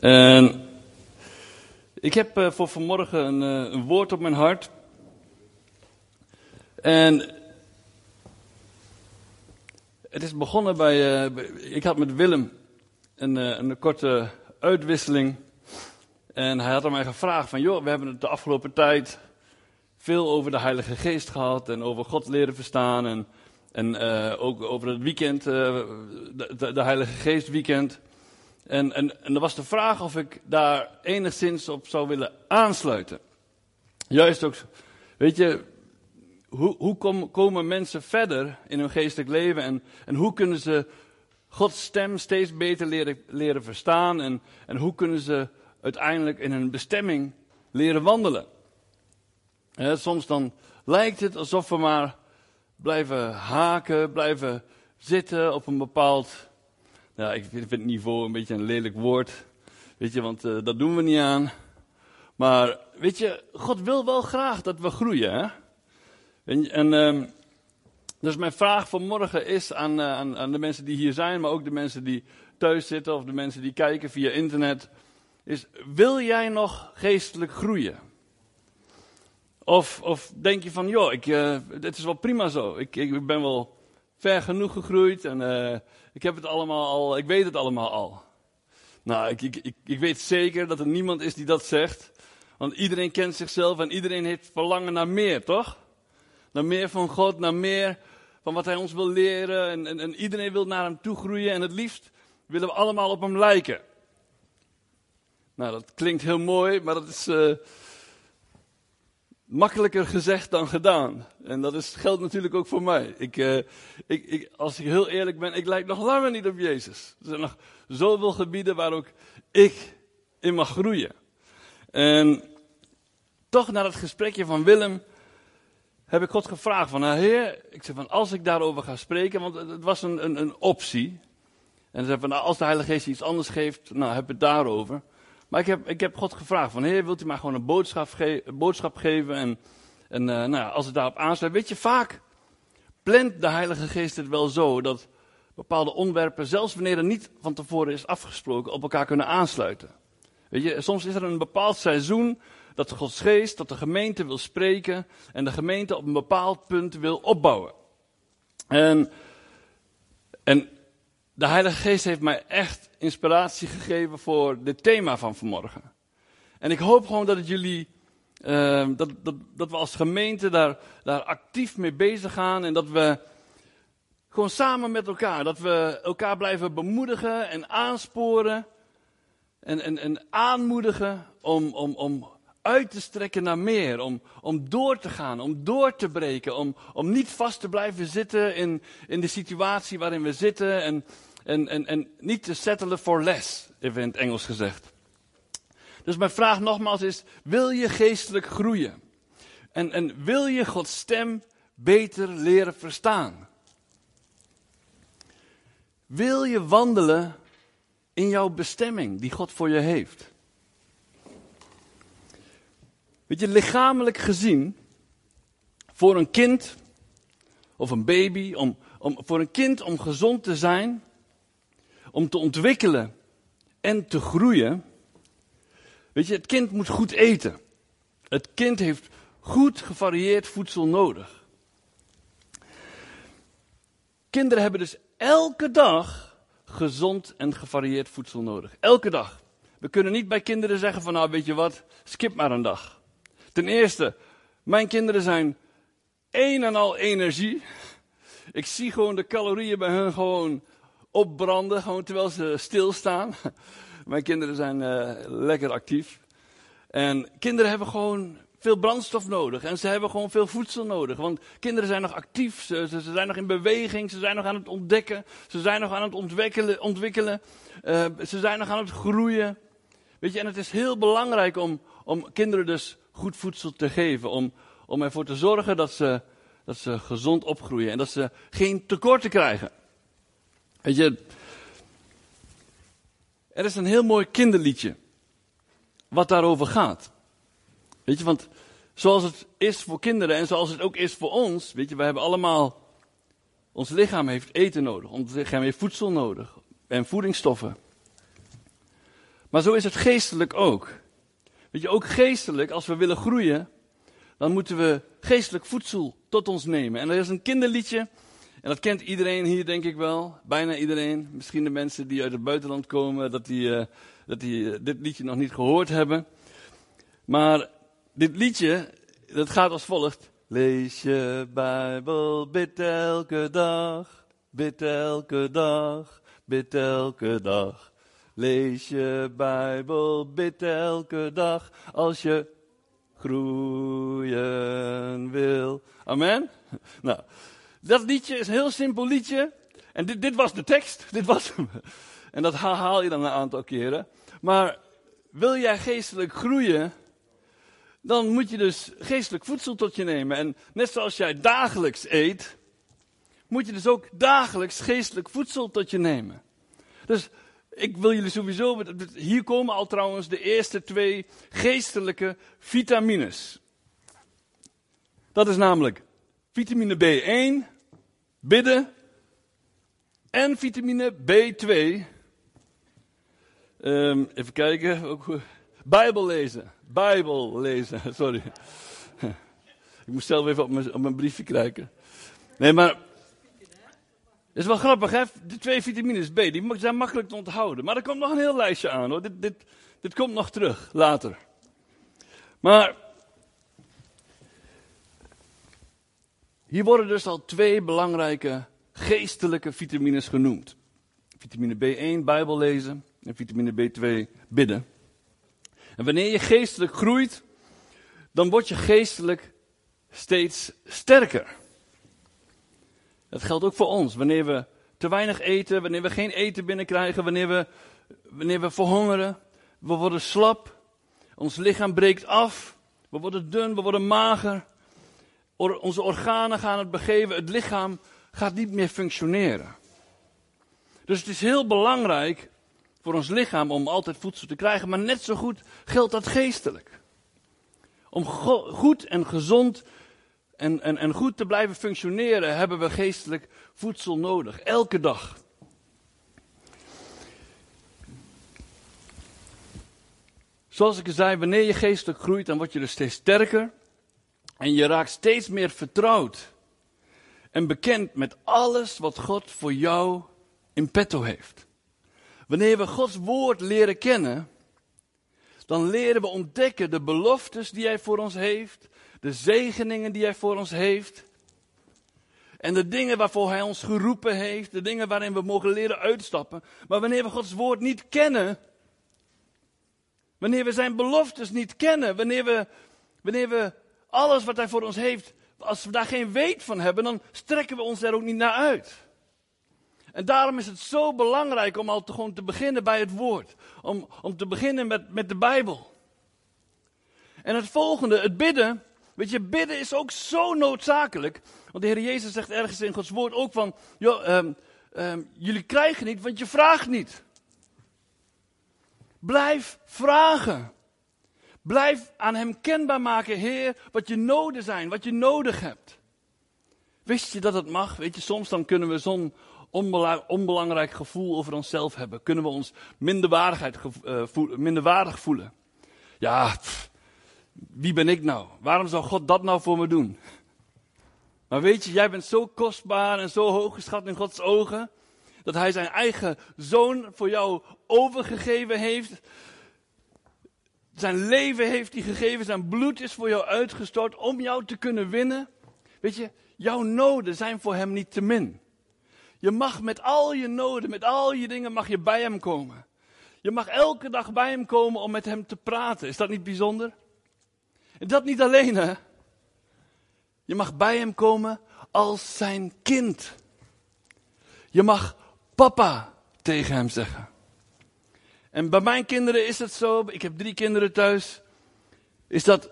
En ik heb uh, voor vanmorgen een, uh, een, woord op mijn hart. En het is begonnen bij. Uh, ik had met Willem een, een korte uitwisseling. En hij had aan mij gevraagd: van joh, we hebben het de afgelopen tijd veel over de Heilige Geest gehad. En over God leren verstaan. En, en ook over het weekend, de, de Heilige Geest weekend. En, en, en er was de vraag of ik daar enigszins op zou willen aansluiten. Juist ook, weet je, hoe, hoe kom, komen mensen verder in hun geestelijk leven en, en hoe kunnen ze Gods stem steeds beter leren, leren verstaan en, en hoe kunnen ze uiteindelijk in hun bestemming leren wandelen. soms dan lijkt het alsof we maar blijven haken, blijven zitten op een bepaald ja, ik vind het niveau een beetje een lelijk woord. Weet je, want uh, dat doen we niet aan. Maar weet je, God wil wel graag dat we groeien. Hè? En, en um, dus mijn vraag vanmorgen is aan, uh, aan, aan, de mensen die hier zijn, maar ook de mensen die thuis zitten of de mensen die kijken via internet. Is, wil jij nog geestelijk groeien? Of, of denk je van, joh, ik, uh, het is wel prima zo. Ik, ik ben wel ver genoeg gegroeid en uh, ik heb het allemaal al, ik weet het allemaal al. Nou, ik, ik, ik, ik weet zeker dat er niemand is die dat zegt. Want iedereen kent zichzelf en iedereen heeft verlangen naar meer, toch? Naar meer van God, naar meer van wat Hij ons wil leren. En, en, en iedereen wil naar Hem toe groeien en het liefst willen we allemaal op Hem lijken. Nou, dat klinkt heel mooi, maar dat is, uh, makkelijker gezegd dan gedaan. En dat is, geldt natuurlijk ook voor mij. Ik, uh, ik, ik, als ik heel eerlijk ben, ik lijk nog langer niet op Jezus. Er zijn nog zoveel gebieden waar ook ik in mag groeien. En toch na het gesprekje van Willem heb ik God gevraagd van, nou heer, ik zeg van, als ik daarover ga spreken, want het was een, een, een optie. En ze zei van, nou, als de Heilige Geest iets anders geeft, nou, heb het daarover. Maar ik heb, ik heb God gevraagd van, heer, wilt u mij gewoon een boodschap, ge boodschap geven? En, en uh, nou ja, als het daarop aansluit, weet je, vaak plant de Heilige Geest het wel zo dat bepaalde onderwerpen, zelfs wanneer er niet van tevoren is afgesproken, op elkaar kunnen aansluiten. Weet je, soms is er een bepaald seizoen dat Gods Geest, dat de gemeente wil spreken en de gemeente op een bepaald punt wil opbouwen. En, en de Heilige Geest heeft mij echt inspiratie gegeven voor dit thema van vanmorgen. En ik hoop gewoon dat het jullie, uh, dat, dat, dat we als gemeente daar, daar actief mee bezig gaan en dat we gewoon samen met elkaar, dat we elkaar blijven bemoedigen en aansporen en, en, en aanmoedigen om, om, om uit te strekken naar meer, om, om door te gaan, om door te breken, om, om niet vast te blijven zitten in, in de situatie waarin we zitten en, en, en, en niet te settelen for less, even in het Engels gezegd. Dus mijn vraag nogmaals is, wil je geestelijk groeien? En, en wil je Gods stem beter leren verstaan? Wil je wandelen in jouw bestemming die God voor je heeft? Weet je, lichamelijk gezien, voor een kind of een baby, om, om, voor een kind om gezond te zijn, om te ontwikkelen en te groeien. Weet je, het kind moet goed eten. Het kind heeft goed gevarieerd voedsel nodig. Kinderen hebben dus elke dag gezond en gevarieerd voedsel nodig. Elke dag. We kunnen niet bij kinderen zeggen van nou weet je wat, skip maar een dag. Ten eerste, mijn kinderen zijn een en al energie. Ik zie gewoon de calorieën bij hun gewoon opbranden, gewoon terwijl ze stilstaan. Mijn kinderen zijn uh, lekker actief. En kinderen hebben gewoon veel brandstof nodig. En ze hebben gewoon veel voedsel nodig. Want kinderen zijn nog actief, ze, ze, zijn nog in beweging, ze zijn nog aan het ontdekken, ze zijn nog aan het ontwikkelen, ontwikkelen uh, ze zijn nog aan het groeien. Weet je, en het is heel belangrijk om, om kinderen dus goed voedsel te geven. Om, om ervoor te zorgen dat ze, dat ze gezond opgroeien en dat ze geen tekorten krijgen. Weet je, er is een heel mooi kinderliedje wat daarover gaat. Weet je, want zoals het is voor kinderen en zoals het ook is voor ons, weet je, we hebben allemaal, ons lichaam heeft eten nodig, ons lichaam heeft voedsel nodig en voedingsstoffen. Maar zo is het geestelijk ook. Weet je, ook geestelijk, als we willen groeien, dan moeten we geestelijk voedsel tot ons nemen. En er is een kinderliedje, en dat kent iedereen hier denk ik wel, bijna iedereen. Misschien de mensen die uit het buitenland komen, dat die, uh, dat die uh, dit liedje nog niet gehoord hebben. Maar dit liedje, dat gaat als volgt. Lees je Bijbel, bid elke dag, bid elke dag, bid elke dag. Lees je Bijbel, bid elke dag, als je groeien wil. Amen? Nou, dat liedje is een heel simpel liedje. En dit, dit was de tekst, dit was. En dat haal je dan een aantal keren. Maar wil jij geestelijk groeien, dan moet je dus geestelijk voedsel tot je nemen. En net zoals jij dagelijks eet, moet je dus ook dagelijks geestelijk voedsel tot je nemen. Dus ik wil jullie sowieso. Hier komen al trouwens de eerste twee geestelijke vitamines. Dat is namelijk vitamine B1, bidden. En vitamine B2. Um, even kijken. Ook, Bijbel lezen. Bijbel lezen, sorry. Ik moest zelf even op mijn, op mijn briefje kijken. Nee, maar. Is wel grappig, hè? De twee vitamines B, die zijn makkelijk te onthouden. Maar er komt nog een heel lijstje aan, hoor. Dit, dit, dit komt nog terug, later. Maar. Hier worden dus al twee belangrijke geestelijke vitamines genoemd. Vitamine B1, Bijbel lezen. En vitamine B2, bidden. En wanneer je geestelijk groeit, dan word je geestelijk steeds sterker. Dat geldt ook voor ons. Wanneer we te weinig eten, wanneer we geen eten binnenkrijgen, wanneer we, wanneer we verhongeren, we worden slap, ons lichaam breekt af, we worden dun, we worden mager, onze organen gaan het begeven, het lichaam gaat niet meer functioneren. Dus het is heel belangrijk voor ons lichaam om altijd voedsel te krijgen, maar net zo goed geldt dat geestelijk. Om goed en gezond en, en, en goed te blijven functioneren hebben we geestelijk voedsel nodig, elke dag. Zoals ik zei, wanneer je geestelijk groeit, dan word je dus steeds sterker. En je raakt steeds meer vertrouwd en bekend met alles wat God voor jou in petto heeft. Wanneer we Gods woord leren kennen, dan leren we ontdekken de beloftes die Hij voor ons heeft, de zegeningen die Hij voor ons heeft, en de dingen waarvoor Hij ons geroepen heeft, de dingen waarin we mogen leren uitstappen. Maar wanneer we Gods woord niet kennen, wanneer we Zijn beloftes niet kennen, wanneer we, wanneer we alles wat Hij voor ons heeft, als we daar geen weet van hebben, dan strekken we ons er ook niet naar uit. En daarom is het zo belangrijk om al te, gewoon te beginnen bij het woord. Om, om te beginnen met, met de Bijbel. En het volgende, het bidden. Weet je, bidden is ook zo noodzakelijk. Want de Heer Jezus zegt ergens in Gods woord ook van, joh, um, um, jullie krijgen niet, want je vraagt niet. Blijf vragen. Blijf aan Hem kenbaar maken, Heer, wat je noden zijn, wat je nodig hebt. Wist je dat het mag? Weet je, soms dan kunnen we zo'n onbelangrijk gevoel over onszelf hebben? Kunnen we ons minderwaardigheid, uh, minderwaardig voelen? Ja, wie ben ik nou? Waarom zou God dat nou voor me doen? Maar weet je, jij bent zo kostbaar en zo hooggeschat in Gods ogen, dat Hij zijn eigen zoon voor jou overgegeven heeft. Zijn leven heeft hij gegeven, zijn bloed is voor jou uitgestort om jou te kunnen winnen. Weet je, jouw noden zijn voor hem niet te min. Je mag met al je noden, met al je dingen, mag je bij hem komen. Je mag elke dag bij hem komen om met hem te praten. Is dat niet bijzonder? En dat niet alleen, hè? Je mag bij hem komen als zijn kind. Je mag papa tegen hem zeggen. En bij mijn kinderen is het zo, ik heb drie kinderen thuis, is dat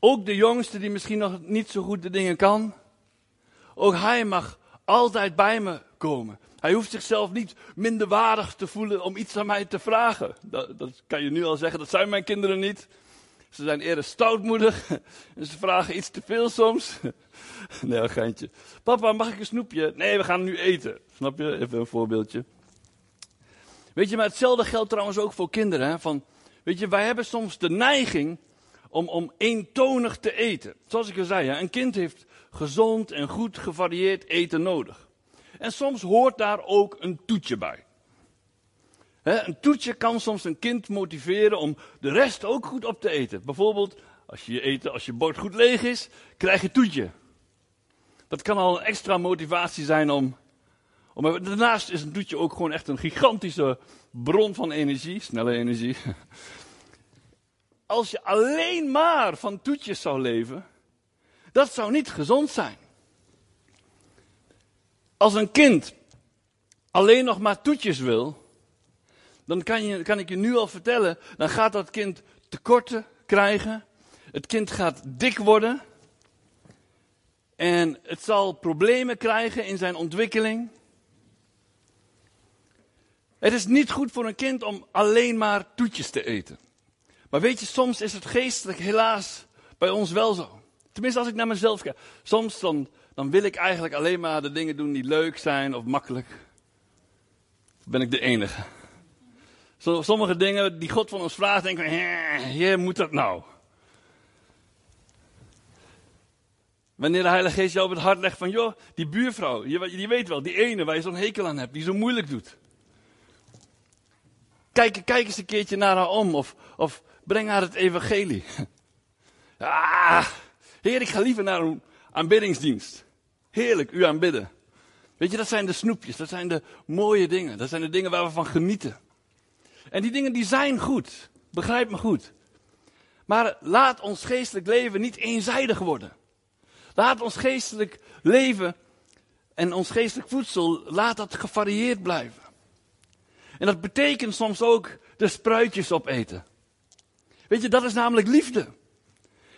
ook de jongste die misschien nog niet zo goed de dingen kan, ook hij mag altijd bij me komen. Hij hoeft zichzelf niet minderwaardig te voelen om iets aan mij te vragen. Dat, dat, kan je nu al zeggen, dat zijn mijn kinderen niet. Ze zijn eerder stoutmoedig en ze vragen iets te veel soms. Nee, een geintje. Papa, mag ik een snoepje? Nee, we gaan nu eten. Snap je? Even een voorbeeldje. Weet je, maar hetzelfde geldt trouwens ook voor kinderen. Hè? Van, weet je, wij hebben soms de neiging om, om eentonig te eten. Zoals ik al zei, hè? een kind heeft gezond en goed gevarieerd eten nodig. En soms hoort daar ook een toetje bij. een toetje kan soms een kind motiveren om de rest ook goed op te eten. Bijvoorbeeld, als je, eten, als je bord goed leeg is, krijg je toetje. Dat kan al een extra motivatie zijn om, om. Daarnaast is een toetje ook gewoon echt een gigantische bron van energie, snelle energie. Als je alleen maar van toetjes zou leven, dat zou niet gezond zijn. Als een kind alleen nog maar toetjes wil, dan kan, je, kan ik je nu al vertellen, dan gaat dat kind tekorten krijgen. Het kind gaat dik worden. En het zal problemen krijgen in zijn ontwikkeling. Het is niet goed voor een kind om alleen maar toetjes te eten. Maar weet je, soms is het geestelijk helaas bij ons wel zo. Tenminste, als ik naar mezelf kijk. Soms dan, dan wil ik eigenlijk alleen maar de dingen doen die leuk zijn of makkelijk. ben ik de enige. Sommige dingen die God van ons vraagt, denken we, je moet dat nou? Wanneer de Heilige Geest jou op het hart legt van, joh, die buurvrouw, je weet wel, die ene waar je zo'n hekel aan hebt, die zo moeilijk doet. Kijk, eens een keertje naar haar om, of, of breng haar het evangelie. Ah, heer, ik ga liever naar een aanbiddingsdienst. Heerlijk, u aanbidden. Weet je, dat zijn de snoepjes, dat zijn de mooie dingen, dat zijn de dingen waar we van genieten. En die dingen die zijn goed, begrijp me goed. Maar laat ons geestelijk leven niet eenzijdig worden. Laat ons geestelijk leven en ons geestelijk voedsel, laat dat gevarieerd blijven. En dat betekent soms ook de spruitjes opeten. Weet je, dat is namelijk liefde.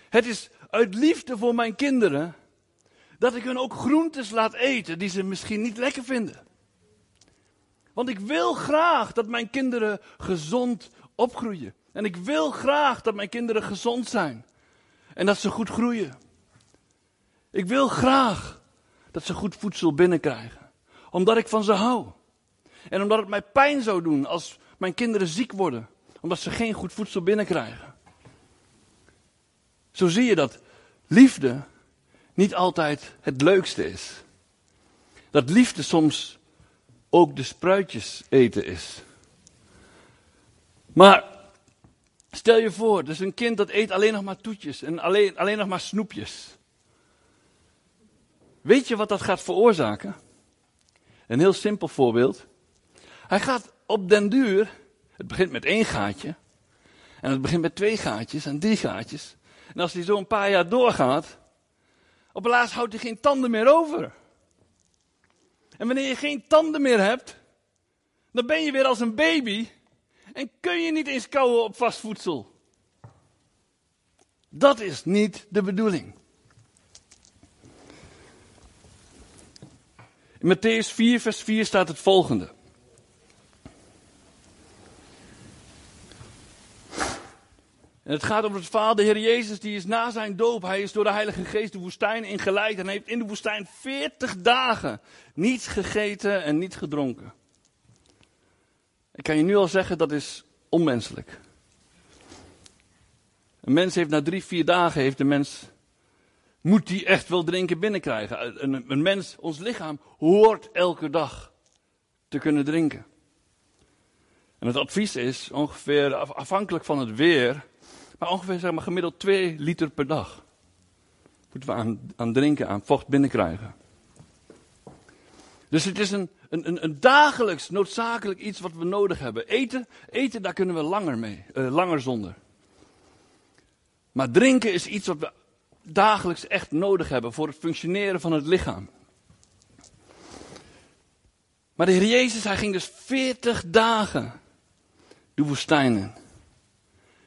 Het is uit liefde voor mijn kinderen dat ik hun ook groentes laat eten die ze misschien niet lekker vinden. Want ik wil graag dat mijn kinderen gezond opgroeien. En ik wil graag dat mijn kinderen gezond zijn. En dat ze goed groeien. Ik wil graag dat ze goed voedsel binnenkrijgen. Omdat ik van ze hou. En omdat het mij pijn zou doen als mijn kinderen ziek worden. Omdat ze geen goed voedsel binnenkrijgen. Zo zie je dat liefde niet altijd het leukste is. Dat liefde soms ook de spruitjes eten is. Maar stel je voor, dus een kind dat eet alleen nog maar toetjes en alleen, alleen nog maar snoepjes. Weet je wat dat gaat veroorzaken? Een heel simpel voorbeeld. Hij gaat op den duur, het begint met één gaatje, en het begint met twee gaatjes en drie gaatjes. En als hij zo een paar jaar doorgaat, op het laatst houdt hij geen tanden meer over. En wanneer je geen tanden meer hebt, dan ben je weer als een baby en kun je niet eens kauwen op vast voedsel. Dat is niet de bedoeling. In Matthäus 4, vers 4 staat het volgende. En het gaat over het verhaal, de Heer Jezus, die is na zijn doop, hij is door de Heilige Geest de woestijn ingeleid en heeft in de woestijn 40 dagen niets gegeten en niet gedronken. Ik kan je nu al zeggen, dat is onmenselijk. Een mens heeft na drie, vier dagen, heeft de mens, moet die echt wel drinken binnenkrijgen. Een, een mens, ons lichaam, hoort elke dag te kunnen drinken. En het advies is ongeveer afhankelijk van het weer maar ongeveer zeg maar, gemiddeld 2 liter per dag. Moeten we aan, aan drinken, aan vocht binnenkrijgen. Dus het is een, een, een, dagelijks noodzakelijk iets wat we nodig hebben. Eten, eten daar kunnen we langer mee, uh, langer zonder. Maar drinken is iets wat we dagelijks echt nodig hebben voor het functioneren van het lichaam. Maar de Heer Jezus, hij ging dus 40 dagen de woestijn in.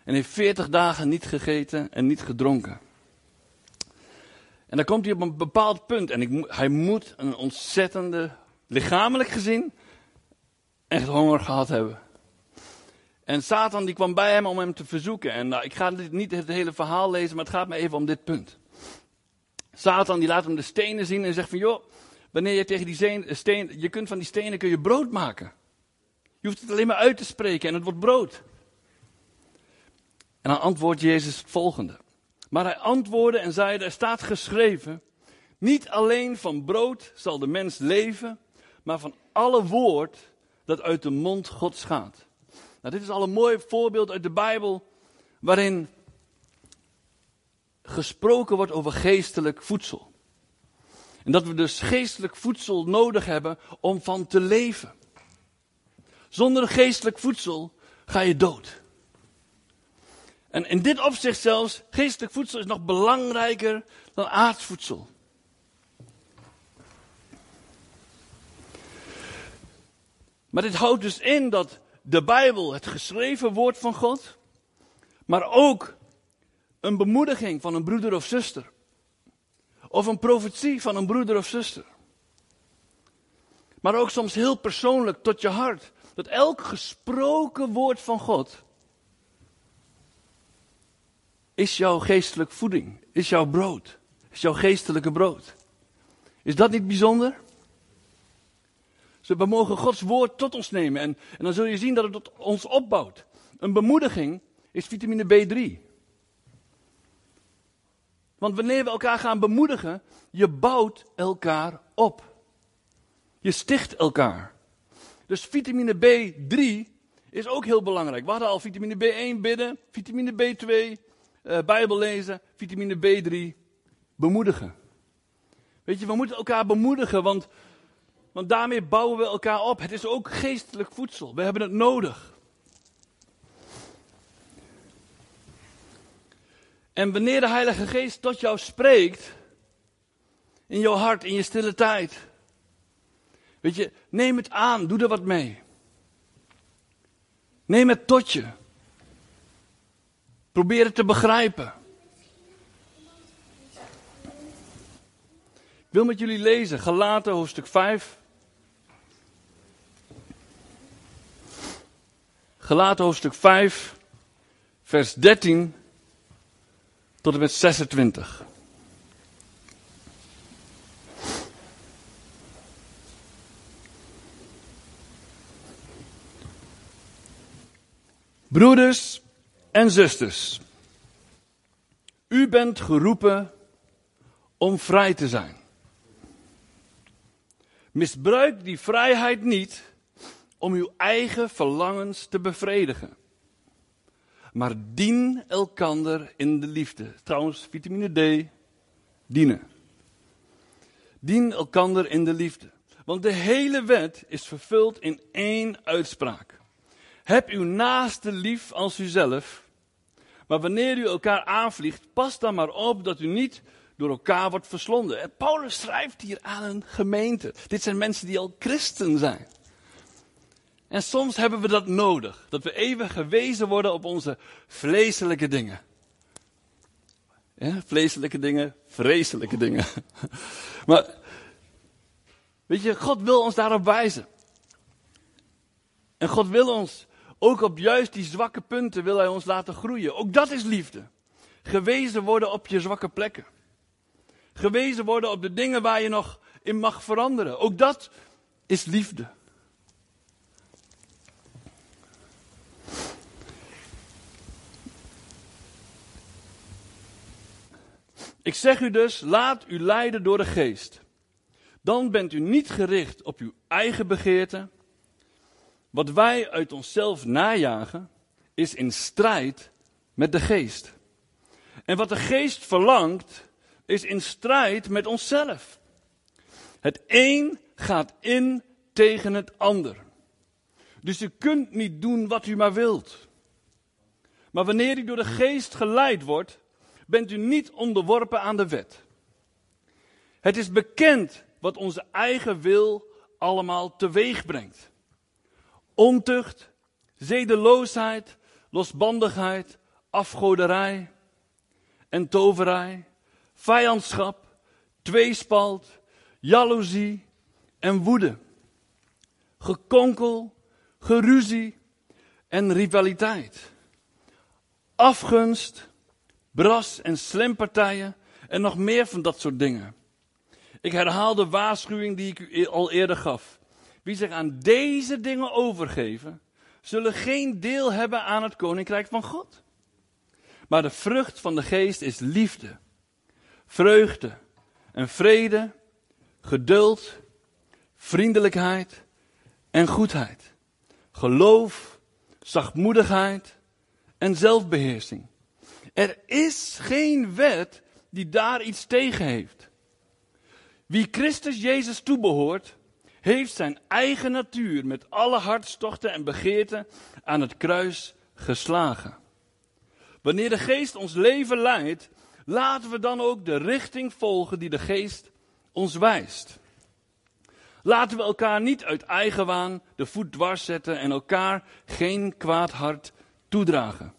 En heeft 40 dagen niet gegeten en niet gedronken. En dan komt hij op een bepaald punt. En ik, hij moet een ontzettende, lichamelijk gezien, echt honger gehad hebben. En Satan die kwam bij hem om hem te verzoeken. En nou, ik ga niet het hele verhaal lezen, maar het gaat me even om dit punt. Satan die laat hem de stenen zien en zegt van joh, wanneer je tegen die steen, je kunt van die stenen kun je brood maken. Je hoeft het alleen maar uit te spreken en het wordt brood. En dan antwoordt Jezus het volgende. Maar hij antwoordde en zei, er staat geschreven, niet alleen van brood zal de mens leven, maar van alle woord dat uit de mond Gods gaat. Nou, dit is al een mooi voorbeeld uit de Bijbel, waarin gesproken wordt over geestelijk voedsel. En dat we dus geestelijk voedsel nodig hebben om van te leven. Zonder geestelijk voedsel ga je dood. En in dit opzicht zelfs, geestelijk voedsel is nog belangrijker dan aardsvoedsel. Maar dit houdt dus in dat de Bijbel, het geschreven woord van God, maar ook een bemoediging van een broeder of zuster, of een profetie van een broeder of zuster, maar ook soms heel persoonlijk tot je hart, dat elk gesproken woord van God is jouw geestelijk voeding, is jouw brood, is jouw geestelijke brood. Is dat niet bijzonder? we mogen Gods woord tot ons nemen en, en dan zul je zien dat het ons opbouwt. Een bemoediging is vitamine B3. Want wanneer we elkaar gaan bemoedigen, je bouwt elkaar op. Je sticht elkaar. Dus vitamine B3 is ook heel belangrijk. We hadden al vitamine B1 bidden, vitamine B2, uh, Bijbel lezen, vitamine B3 bemoedigen. Weet je, we moeten elkaar bemoedigen, want want daarmee bouwen we elkaar op. Het is ook geestelijk voedsel. We hebben het nodig. En wanneer de Heilige Geest tot jou spreekt, in jouw hart, in je stille tijd, weet je, neem het aan, doe er wat mee. Neem het tot je. Probeer het te begrijpen. Ik wil met jullie lezen, Galaten hoofdstuk 5, Gelaten hoofdstuk 5, vers 13 tot en met 26. Broeders en zusters, u bent geroepen om vrij te zijn. Misbruik die vrijheid niet om uw eigen verlangens te bevredigen. Maar dien elkander in de liefde. Trouwens, vitamine D, dienen. Dien elkander in de liefde. Want de hele wet is vervuld in één uitspraak. Heb uw naaste lief als uzelf. Maar wanneer u elkaar aanvliegt, pas dan maar op dat u niet door elkaar wordt verslonden. En Paulus schrijft hier aan een gemeente. Dit zijn mensen die al christen zijn. En soms hebben we dat nodig. Dat we even gewezen worden op onze vleeselijke dingen. Ja, vleeselijke dingen, vreselijke dingen. Maar, weet je, God wil ons daarop wijzen. En God wil ons, ook op juist die zwakke punten, wil Hij ons laten groeien. Ook dat is liefde. Gewezen worden op je zwakke plekken. Gewezen worden op de dingen waar je nog in mag veranderen. Ook dat is liefde. Ik zeg u dus, laat u leiden door de geest. Dan bent u niet gericht op uw eigen begeerte. Wat wij uit onszelf najagen, is in strijd met de geest. En wat de geest verlangt, is in strijd met onszelf. Het een gaat in tegen het ander. Dus u kunt niet doen wat u maar wilt. Maar wanneer u door de geest geleid wordt, bent u niet onderworpen aan de wet. Het is bekend wat onze eigen wil allemaal teweeg brengt. Ontucht, zedeloosheid, losbandigheid, afgoderij en toverij, vijandschap, tweespalt, jaloezie en woede, gekonkel, geruzie en rivaliteit, afgunst, bras- en slimpartijen en nog meer van dat soort dingen. Ik herhaal de waarschuwing die ik u al eerder gaf. Wie zich aan deze dingen overgeven, zullen geen deel hebben aan het koninkrijk van God. Maar de vrucht van de geest is liefde, vreugde en vrede, geduld, vriendelijkheid en goedheid, geloof, zachtmoedigheid en zelfbeheersing. Er is geen wet die daar iets tegen heeft. Wie Christus Jezus toebehoort, heeft zijn eigen natuur met alle hartstochten en begeerten aan het kruis geslagen. Wanneer de geest ons leven leidt, laten we dan ook de richting volgen die de geest ons wijst. Laten we elkaar niet uit eigen waan de voet dwars zetten en elkaar geen kwaad hart toedragen.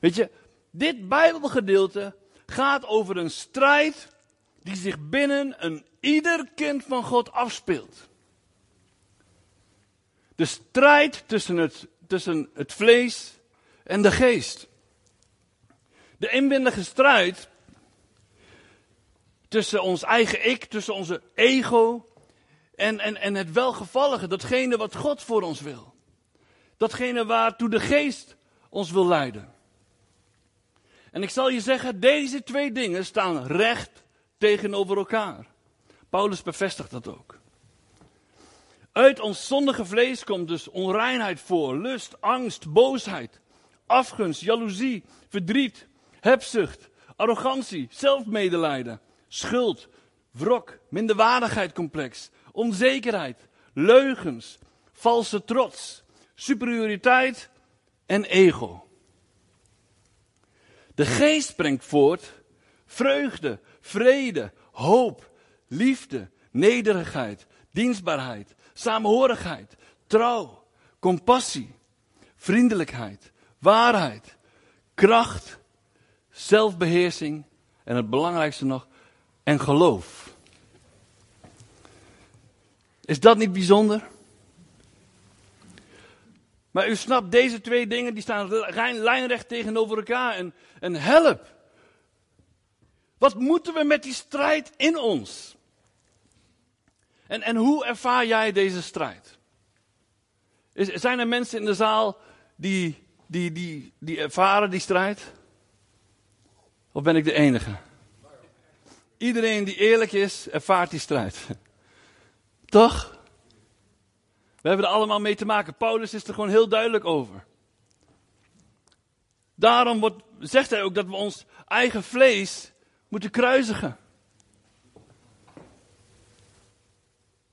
Weet je, dit Bijbelgedeelte gaat over een strijd die zich binnen een ieder kind van God afspeelt. De strijd tussen het, tussen het vlees en de geest. De inwendige strijd tussen ons eigen ik, tussen onze ego en, en, en het welgevallige, datgene wat God voor ons wil. Datgene waartoe de geest ons wil leiden. En ik zal je zeggen, deze twee dingen staan recht tegenover elkaar. Paulus bevestigt dat ook. Uit ons zondige vlees komt dus onreinheid voor, lust, angst, boosheid, afgunst, jaloezie, verdriet, hebzucht, arrogantie, zelfmedelijden, schuld, wrok, minderwaardigheidscomplex, onzekerheid, leugens, valse trots, superioriteit en ego. De geest brengt voort vreugde, vrede, hoop, liefde, nederigheid, dienstbaarheid, samenhorigheid, trouw, compassie, vriendelijkheid, waarheid, kracht, zelfbeheersing en het belangrijkste nog, en geloof. Is dat niet bijzonder? Maar u snapt, deze twee dingen die staan lijnrecht tegenover elkaar. En, en help. Wat moeten we met die strijd in ons? En, en hoe ervaar jij deze strijd? Zijn er mensen in de zaal die, die, die, die ervaren die strijd? Of ben ik de enige? Iedereen die eerlijk is, ervaart die strijd. Toch? We hebben er allemaal mee te maken. Paulus is er gewoon heel duidelijk over. Daarom wordt, zegt hij ook dat we ons eigen vlees moeten kruisigen.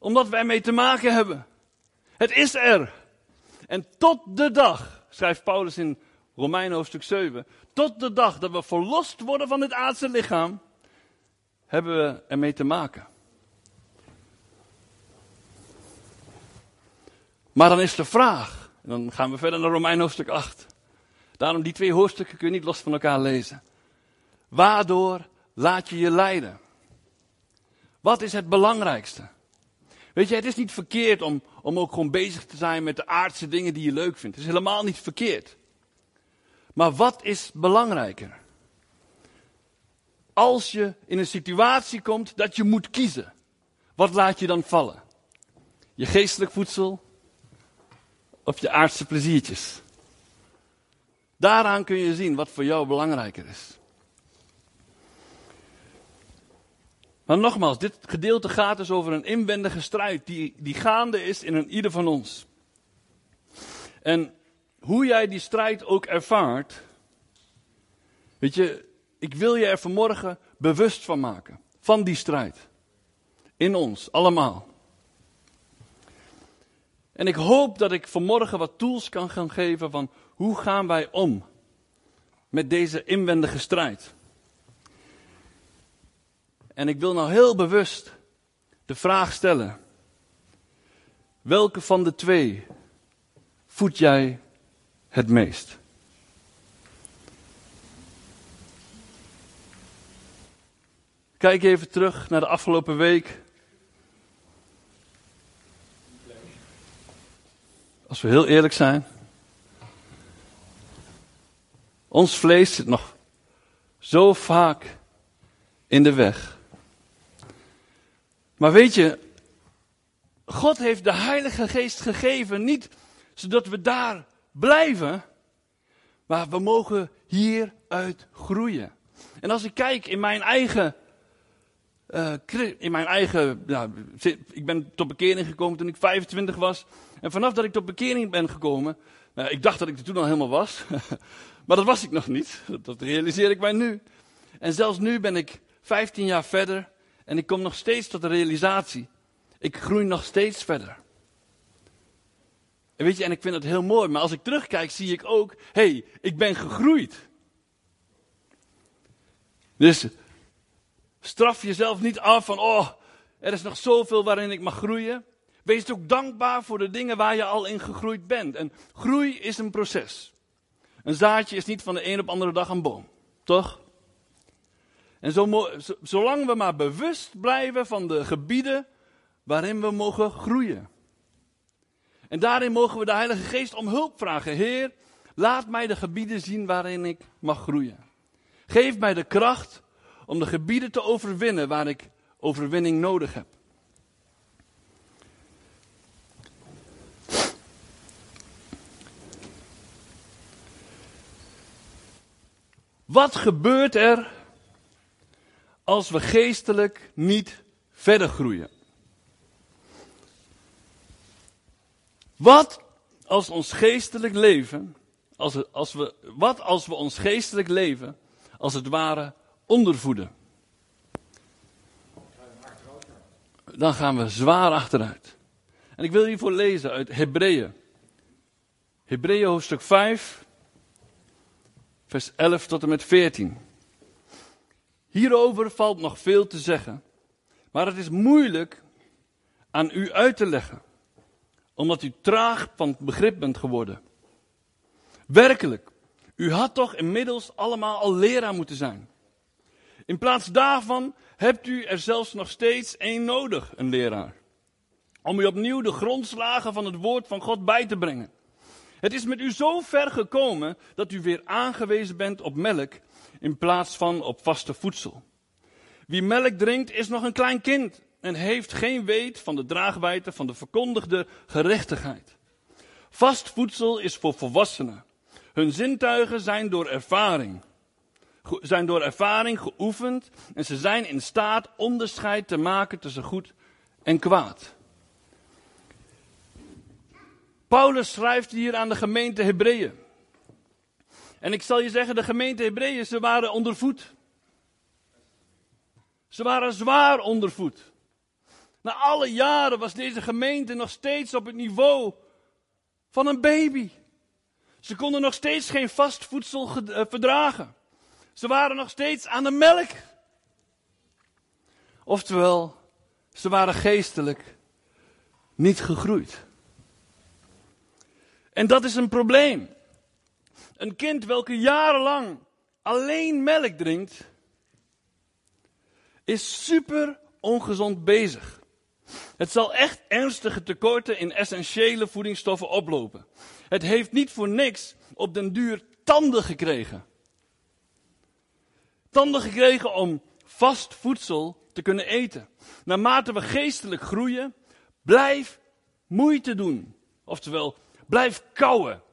Omdat wij ermee te maken hebben. Het is er. En tot de dag, schrijft Paulus in Romeinen hoofdstuk 7, tot de dag dat we verlost worden van het aardse lichaam, hebben we ermee te maken. Maar dan is de vraag, en dan gaan we verder naar Romein hoofdstuk 8. Daarom die twee hoofdstukken kun je niet los van elkaar lezen. Waardoor laat je je leiden? Wat is het belangrijkste? Weet je, het is niet verkeerd om, om ook gewoon bezig te zijn met de aardse dingen die je leuk vindt. Het is helemaal niet verkeerd. Maar wat is belangrijker? Als je in een situatie komt dat je moet kiezen, wat laat je dan vallen? Je geestelijk voedsel of je aardse pleziertjes? Daaraan kun je zien wat voor jou belangrijker is. Maar nogmaals, dit gedeelte gaat dus over een inwendige strijd die, die gaande is in een ieder van ons. En hoe jij die strijd ook ervaart, weet je, ik wil je er vanmorgen bewust van maken. Van die strijd. In ons, allemaal. En ik hoop dat ik vanmorgen wat tools kan gaan geven van hoe gaan wij om met deze inwendige strijd. En ik wil nou heel bewust de vraag stellen. Welke van de twee voed jij het meest? Kijk even terug naar de afgelopen week. Als we heel eerlijk zijn. Ons vlees zit nog zo vaak in de weg. Maar weet je, God heeft de Heilige Geest gegeven, niet zodat we daar blijven, maar we mogen hieruit groeien. En als ik kijk in mijn eigen, uh, in mijn eigen, nou, ik ben tot bekering gekomen toen ik 25 was. En vanaf dat ik tot bekering ben gekomen, nou, ik dacht dat ik er toen al helemaal was, maar dat was ik nog niet. Dat realiseer ik mij nu. En zelfs nu ben ik 15 jaar verder en ik kom nog steeds tot de realisatie. Ik groei nog steeds verder. En weet je, en ik vind het heel mooi, maar als ik terugkijk zie ik ook, hey, ik ben gegroeid. Dus straf jezelf niet af van, oh, er is nog zoveel waarin ik mag groeien. Wees ook dankbaar voor de dingen waar je al in gegroeid bent. En groei is een proces. Een zaadje is niet van de een op andere dag een boom, toch? En zo, zolang we maar bewust blijven van de gebieden waarin we mogen groeien. En daarin mogen we de Heilige Geest om hulp vragen. Heer, laat mij de gebieden zien waarin ik mag groeien. Geef mij de kracht om de gebieden te overwinnen waar ik overwinning nodig heb. Wat gebeurt er als we geestelijk niet verder groeien? Wat als ons geestelijk leven, als, als we, wat als we ons geestelijk leven als het ware ondervoeden? Dan gaan we zwaar achteruit. En ik wil hiervoor lezen uit Hebreeën. Hebreeën hoofdstuk 5, vers 11 tot en met 14. Hierover valt nog veel te zeggen, maar het is moeilijk aan u uit te leggen omdat u traag van begrip bent geworden. Werkelijk, u had toch inmiddels allemaal al leraar moeten zijn. In plaats daarvan hebt u er zelfs nog steeds één nodig, een leraar. Om u opnieuw de grondslagen van het woord van God bij te brengen. Het is met u zo ver gekomen dat u weer aangewezen bent op melk in plaats van op vaste voedsel. Wie melk drinkt is nog een klein kind en heeft geen weet van de draagwijte van de verkondigde gerechtigheid. Vast voedsel is voor volwassenen. Hun zintuigen zijn door ervaring, zijn door ervaring geoefend en ze zijn in staat onderscheid te maken tussen goed en kwaad. Paulus schrijft hier aan de gemeente Hebreeën. En ik zal je zeggen, de gemeente Hebreeën, ze waren ondervoed. Ze waren zwaar ondervoed. Na alle jaren was deze gemeente nog steeds op het niveau van een baby. Ze konden nog steeds geen vast voedsel eh, verdragen. Ze waren nog steeds aan de melk. Oftewel, ze waren geestelijk niet gegroeid. En dat is een probleem. Een kind welke jarenlang alleen melk drinkt, is super ongezond bezig. Het zal echt ernstige tekorten in essentiële voedingsstoffen oplopen. Het heeft niet voor niks op den duur tanden gekregen. Tanden gekregen om vast voedsel te kunnen eten. Naarmate we geestelijk groeien, blijf moeite doen. Oftewel, blijf kauwen.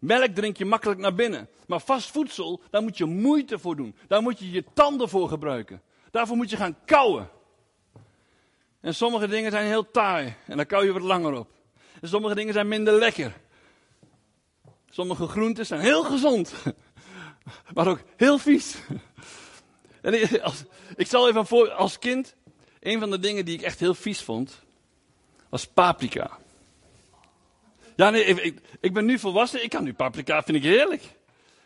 Melk drink je makkelijk naar binnen. Maar vast voedsel, daar moet je moeite voor doen. Daar moet je je tanden voor gebruiken. Daarvoor moet je gaan kauwen. En sommige dingen zijn heel taai en daar kou je wat langer op. En sommige dingen zijn minder lekker. Sommige groenten zijn heel gezond, maar ook heel vies. En als, ik zal even voor, als kind, een van de dingen die ik echt heel vies vond, was paprika. Ja, nee, ik, ik ben nu volwassen, ik kan nu paprika, vind ik heerlijk.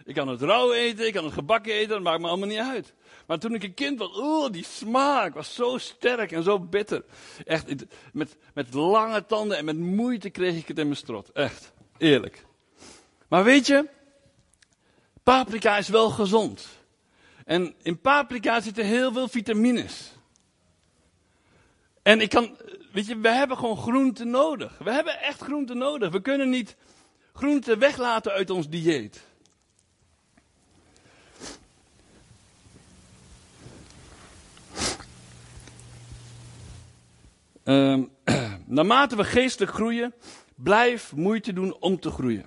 Ik kan het rauw eten, ik kan het gebakken eten, dat maakt me allemaal niet uit. Maar toen ik een kind was, oh, die smaak was zo sterk en zo bitter. Echt, met, met lange tanden en met moeite kreeg ik het in mijn strot. Echt, eerlijk. Maar weet je, paprika is wel gezond. En in paprika zitten heel veel vitamines. En ik kan, weet je, we hebben gewoon groenten nodig. We hebben echt groenten nodig. We kunnen niet groenten weglaten uit ons dieet. Um, naarmate we geestelijk groeien, blijf moeite doen om te groeien.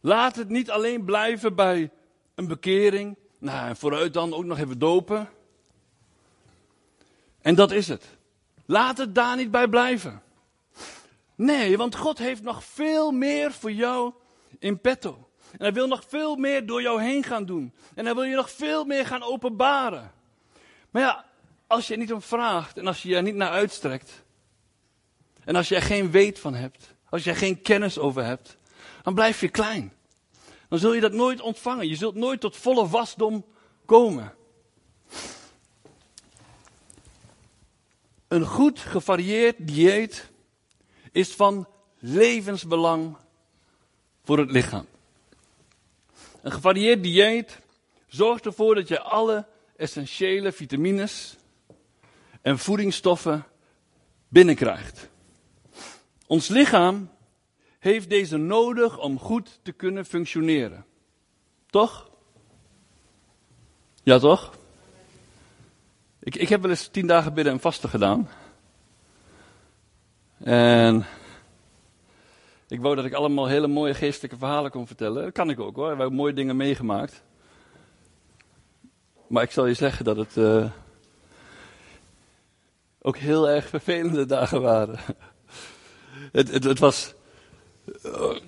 Laat het niet alleen blijven bij een bekering. Nou, en vooruit dan ook nog even dopen. En dat is het. Laat het daar niet bij blijven. Nee, want God heeft nog veel meer voor jou in petto. En hij wil nog veel meer door jou heen gaan doen. En hij wil je nog veel meer gaan openbaren. Maar ja, als je er niet om vraagt en als je er niet naar uitstrekt. En als je er geen weet van hebt. Als je er geen kennis over hebt. Dan blijf je klein. Dan zul je dat nooit ontvangen. Je zult nooit tot volle wasdom komen. Een goed gevarieerd dieet is van levensbelang voor het lichaam. Een gevarieerd dieet zorgt ervoor dat je alle essentiële vitamines en voedingsstoffen binnenkrijgt. Ons lichaam heeft deze nodig om goed te kunnen functioneren. Toch? Ja, toch? Ik, ik heb wel eens tien dagen bidden en vasten gedaan. En ik wou dat ik allemaal hele mooie geestelijke verhalen kon vertellen. Dat kan ik ook hoor. We hebben mooie dingen meegemaakt. Maar ik zal je zeggen dat het uh, ook heel erg vervelende dagen waren. het, het, het, was. Uh,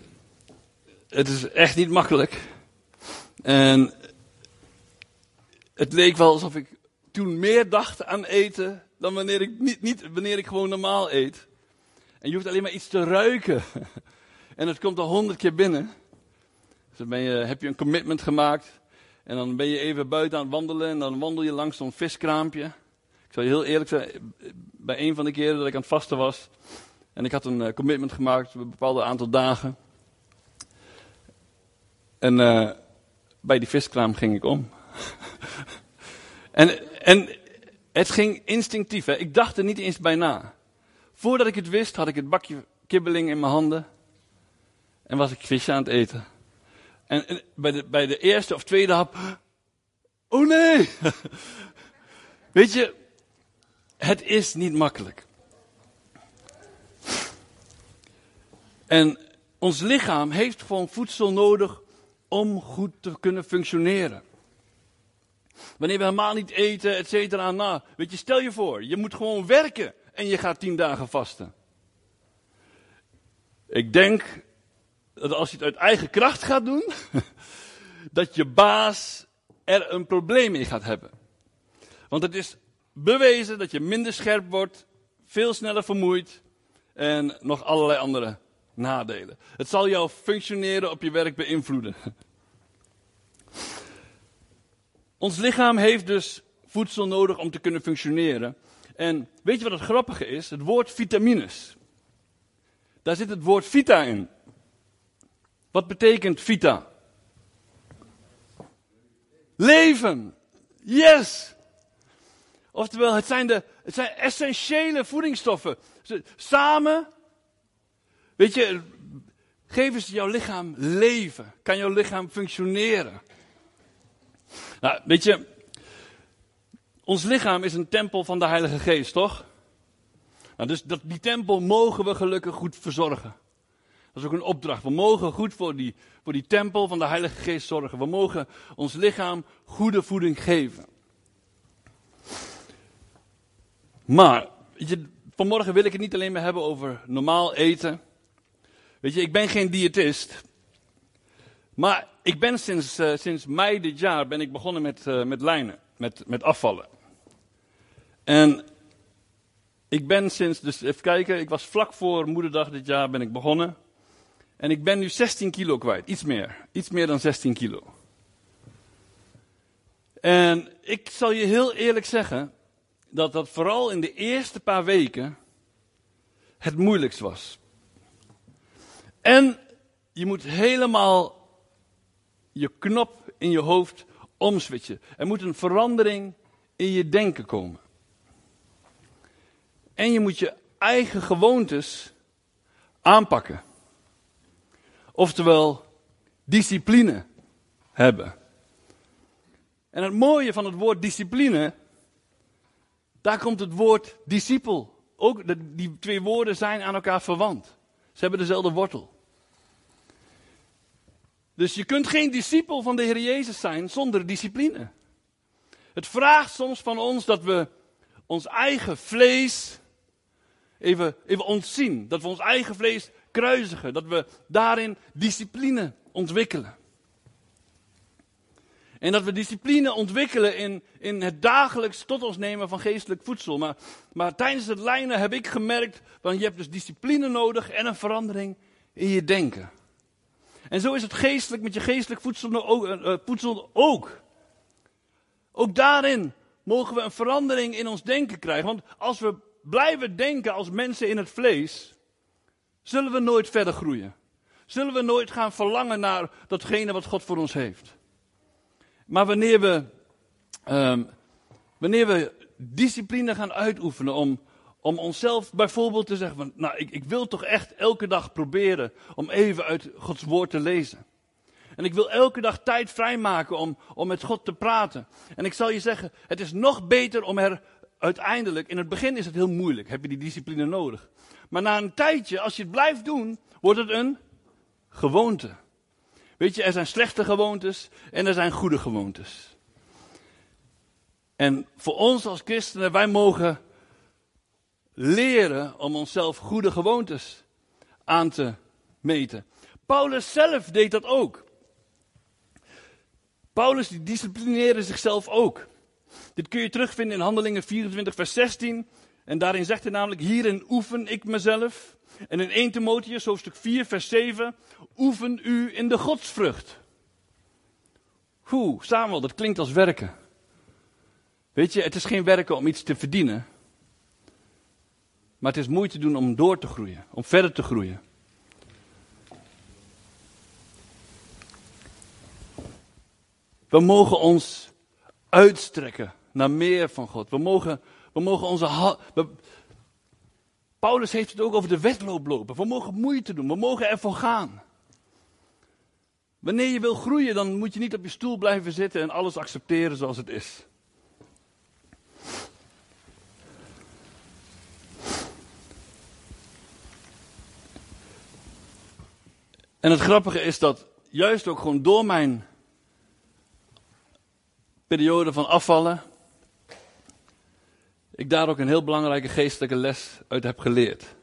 het is echt niet makkelijk. En het leek wel alsof ik toen meer dacht aan eten dan wanneer ik, niet, niet wanneer ik gewoon normaal eet. En je hoeft alleen maar iets te ruiken. En het komt al honderd keer binnen. Dus dan ben je, heb je een commitment gemaakt. En dan ben je even buiten aan het wandelen. En dan wandel je langs zo'n viskraampje. Ik zal je heel eerlijk zijn. Bij een van de keren dat ik aan het vasten was. En ik had een eh, commitment gemaakt. Een bepaald aantal dagen. En uh, bij die viskraam ging ik om. en, en het ging instinctief. Hè. Ik dacht er niet eens bij na. Voordat ik het wist, had ik het bakje kibbeling in mijn handen. En was ik visje aan het eten. En, bij, de, bij de eerste of tweede hap. Oh nee! Weet je, het is niet makkelijk. En ons lichaam heeft gewoon voedsel nodig om goed te kunnen functioneren. Wanneer we helemaal niet eten, et cetera, nou, weet je, stel je voor, je moet gewoon werken en je gaat tien dagen vasten. Ik denk dat als je het uit eigen kracht gaat doen, dat je baas er een probleem mee gaat hebben. Want het is bewezen dat je minder scherp wordt, veel sneller vermoeid en nog allerlei andere nadelen. Het zal jouw functioneren op je werk beïnvloeden. Ons lichaam heeft dus voedsel nodig om te kunnen functioneren. En weet je wat het grappige is? Het woord vitamines. Daar zit het woord vita in. Wat betekent vita? Leven. Yes. Oftewel, het zijn, de, het zijn essentiële voedingsstoffen. Samen, weet je, geven ze jouw lichaam leven. Kan jouw lichaam functioneren. Nou, weet je, ons lichaam is een tempel van de Heilige Geest, toch? Nou, dus dat, die tempel mogen we gelukkig goed verzorgen. Dat is ook een opdracht. We mogen goed voor die, voor die tempel van de Heilige Geest zorgen. We mogen ons lichaam goede voeding geven. Maar, weet je, vanmorgen wil ik het niet alleen maar hebben over normaal eten. Weet je, ik ben geen diëtist. Maar ik ben sinds, uh, sinds mei dit jaar ben ik begonnen met, uh, met lijnen, met, met afvallen. En ik ben sinds, dus even kijken, ik was vlak voor moederdag dit jaar ben ik begonnen. En ik ben nu 16 kilo kwijt, iets meer, iets meer dan 16 kilo. En ik zal je heel eerlijk zeggen, dat dat vooral in de eerste paar weken het moeilijkst was. En je moet helemaal je knop in je hoofd omswitchen. Er moet een verandering in je denken komen. En je moet je eigen gewoontes aanpakken. Oftewel, discipline hebben. En het mooie van het woord discipline, daar komt het woord discipel ook, die twee woorden zijn aan elkaar verwant. Ze hebben dezelfde wortel. Dus je kunt geen discipel van de Heer Jezus zijn zonder discipline. Het vraagt soms van ons dat we ons eigen vlees even, even ontzien. Dat we ons eigen vlees kruisigen. Dat we daarin discipline ontwikkelen. En dat we discipline ontwikkelen in, in het dagelijks tot ons nemen van geestelijk voedsel. Maar, maar tijdens het lijnen heb ik gemerkt, want je hebt dus discipline nodig en een verandering in je denken. En zo is het geestelijk met je geestelijk voedsel ook. Uh, voedsel ook. Ook daarin mogen we een verandering in ons denken krijgen. Want als we blijven denken als mensen in het vlees, zullen we nooit verder groeien. Zullen we nooit gaan verlangen naar datgene wat God voor ons heeft. Maar wanneer we, um, wanneer we discipline gaan uitoefenen om, om onszelf bijvoorbeeld te zeggen van, nou ik, ik wil toch echt elke dag proberen om even uit Gods woord te lezen. En ik wil elke dag tijd vrijmaken om, om met God te praten. En ik zal je zeggen, het is nog beter om er uiteindelijk, in het begin is het heel moeilijk, heb je die discipline nodig. Maar na een tijdje, als je het blijft doen, wordt het een gewoonte. Weet je, er zijn slechte gewoontes en er zijn goede gewoontes. En voor ons als christenen, wij mogen leren om onszelf goede gewoontes aan te meten. Paulus zelf deed dat ook. Paulus die disciplineerde zichzelf ook. Dit kun je terugvinden in Handelingen 24, vers 16. En daarin zegt hij namelijk: Hierin oefen ik mezelf. En in 1 Timotheus, hoofdstuk 4, vers 7. Oefen u in de godsvrucht. Hoe, Samuel, dat klinkt als werken. Weet je, het is geen werken om iets te verdienen. Maar het is moeite doen om door te groeien, om verder te groeien. We mogen ons uitstrekken naar meer van God. We mogen, we mogen onze. We, Paulus heeft het ook over de wedloop lopen. We mogen moeite doen. We mogen ervoor gaan. Wanneer je wil groeien, dan moet je niet op je stoel blijven zitten en alles accepteren zoals het is. En het grappige is dat juist ook gewoon door mijn periode van afvallen, ik daar ook een heel belangrijke geestelijke les uit heb geleerd.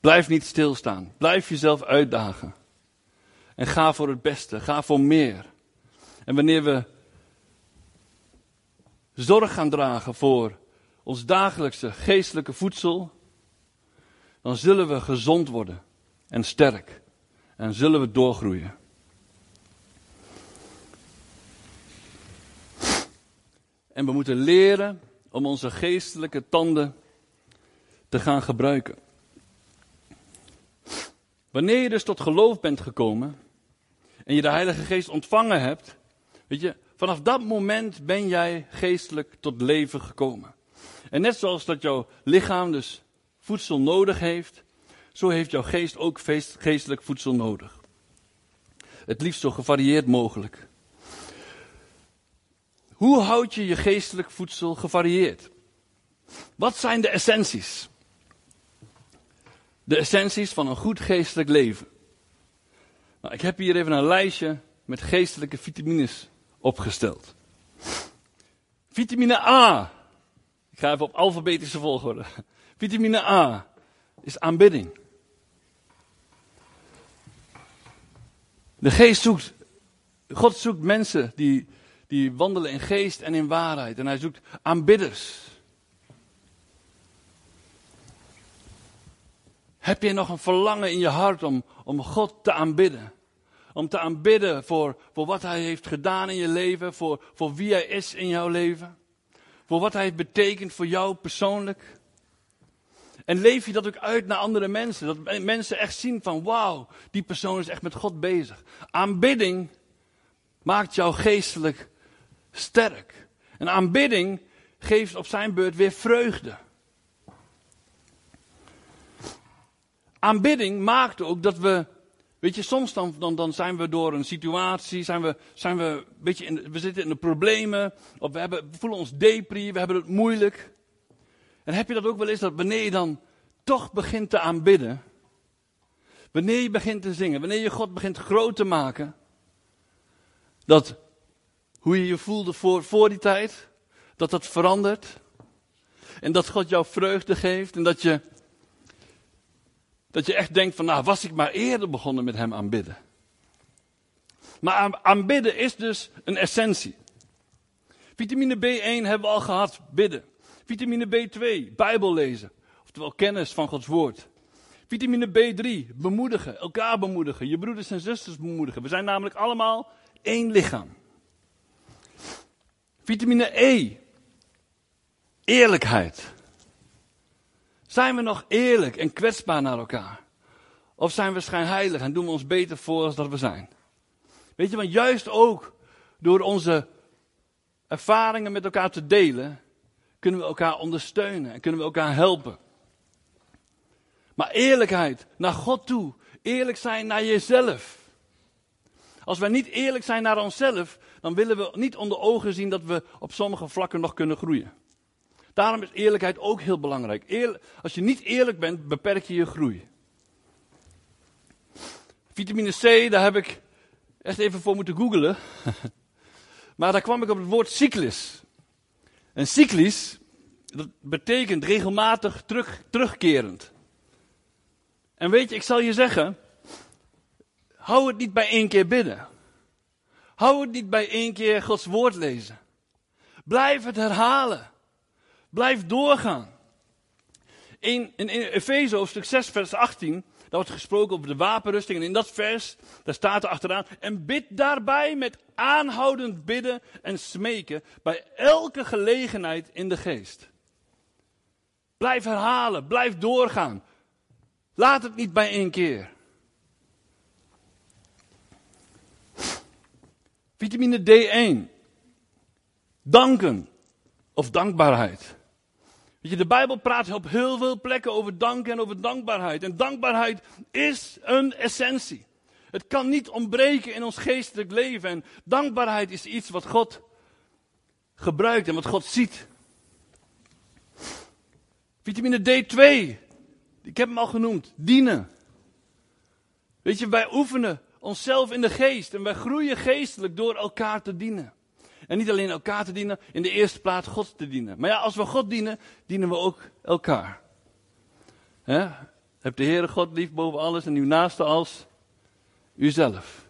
Blijf niet stilstaan. Blijf jezelf uitdagen. En ga voor het beste. Ga voor meer. En wanneer we zorg gaan dragen voor ons dagelijkse geestelijke voedsel, dan zullen we gezond worden en sterk. En zullen we doorgroeien. En we moeten leren om onze geestelijke tanden te gaan gebruiken. Wanneer je dus tot geloof bent gekomen en je de Heilige Geest ontvangen hebt, weet je, vanaf dat moment ben jij geestelijk tot leven gekomen. En net zoals dat jouw lichaam dus voedsel nodig heeft, zo heeft jouw geest ook geestelijk voedsel nodig. Het liefst zo gevarieerd mogelijk. Hoe houd je je geestelijk voedsel gevarieerd? Wat zijn de essenties? De essenties van een goed geestelijk leven. Nou, ik heb hier even een lijstje met geestelijke vitamines opgesteld. Vitamine A. Ik ga even op alfabetische volgorde. Vitamine A is aanbidding. De geest zoekt, God zoekt mensen die die wandelen in geest en in waarheid. En hij zoekt aanbidders. Heb je nog een verlangen in je hart om, om God te aanbidden? Om te aanbidden voor, voor wat Hij heeft gedaan in je leven, voor, voor wie Hij is in jouw leven, voor wat Hij heeft betekend voor jou persoonlijk. En leef je dat ook uit naar andere mensen, dat mensen echt zien van wauw, die persoon is echt met God bezig. Aanbidding maakt jou geestelijk sterk. En aanbidding geeft op zijn beurt weer vreugde. Aanbidding maakt ook dat we Weet je, soms dan, dan, dan zijn we door een situatie, zijn we, zijn we beetje in, we zitten in de problemen, of we, hebben, we voelen ons depri, we hebben het moeilijk. En heb je dat ook wel eens, dat wanneer je dan toch begint te aanbidden, wanneer je begint te zingen, wanneer je God begint groot te maken, dat hoe je je voelde voor, voor die tijd, dat dat verandert. En dat God jou vreugde geeft en dat je, dat je echt denkt van, nou was ik maar eerder begonnen met hem aanbidden. Maar aanbidden is dus een essentie. Vitamine B1 hebben we al gehad, bidden. Vitamine B2, Bijbel lezen. Oftewel kennis van Gods woord. Vitamine B3, bemoedigen, elkaar bemoedigen, je broeders en zusters bemoedigen. We zijn namelijk allemaal één lichaam. Vitamine E, eerlijkheid. Zijn we nog eerlijk en kwetsbaar naar elkaar? Of zijn we schijnheilig en doen we ons beter voor als dat we zijn? Weet je, want juist ook door onze ervaringen met elkaar te delen, kunnen we elkaar ondersteunen en kunnen we elkaar helpen. Maar eerlijkheid naar God toe, eerlijk zijn naar jezelf. Als wij niet eerlijk zijn naar onszelf, dan willen we niet onder ogen zien dat we op sommige vlakken nog kunnen groeien. Daarom is eerlijkheid ook heel belangrijk. als je niet eerlijk bent, beperk je je groei. Vitamine C, daar heb ik echt even voor moeten googelen. maar daar kwam ik op het woord cyclus. En cyclisch, dat betekent regelmatig terug, terugkerend. En weet je, ik zal je zeggen, hou het niet bij één keer bidden. Hou het niet bij één keer Gods woord lezen. Blijf het herhalen. Blijf doorgaan. In, in, in Efeze hoofdstuk 6 vers 18, daar wordt gesproken over de wapenrusting. En in dat vers, daar staat er achteraan. En bid daarbij met aanhoudend bidden en smeken bij elke gelegenheid in de geest. Blijf herhalen, blijf doorgaan. Laat het niet bij één keer. Vitamine D1. Danken of dankbaarheid. Weet je, de Bijbel praat op heel veel plekken over dank en over dankbaarheid. En dankbaarheid is een essentie. Het kan niet ontbreken in ons geestelijk leven. En dankbaarheid is iets wat God gebruikt en wat God ziet. Vitamine D2, ik heb hem al genoemd, dienen. Weet je, wij oefenen onszelf in de geest en wij groeien geestelijk door elkaar te dienen. En niet alleen elkaar te dienen, in de eerste plaats God te dienen. Maar ja, als we God dienen, dienen we ook elkaar. He? Heb de Heere God lief boven alles en uw naaste als uzelf.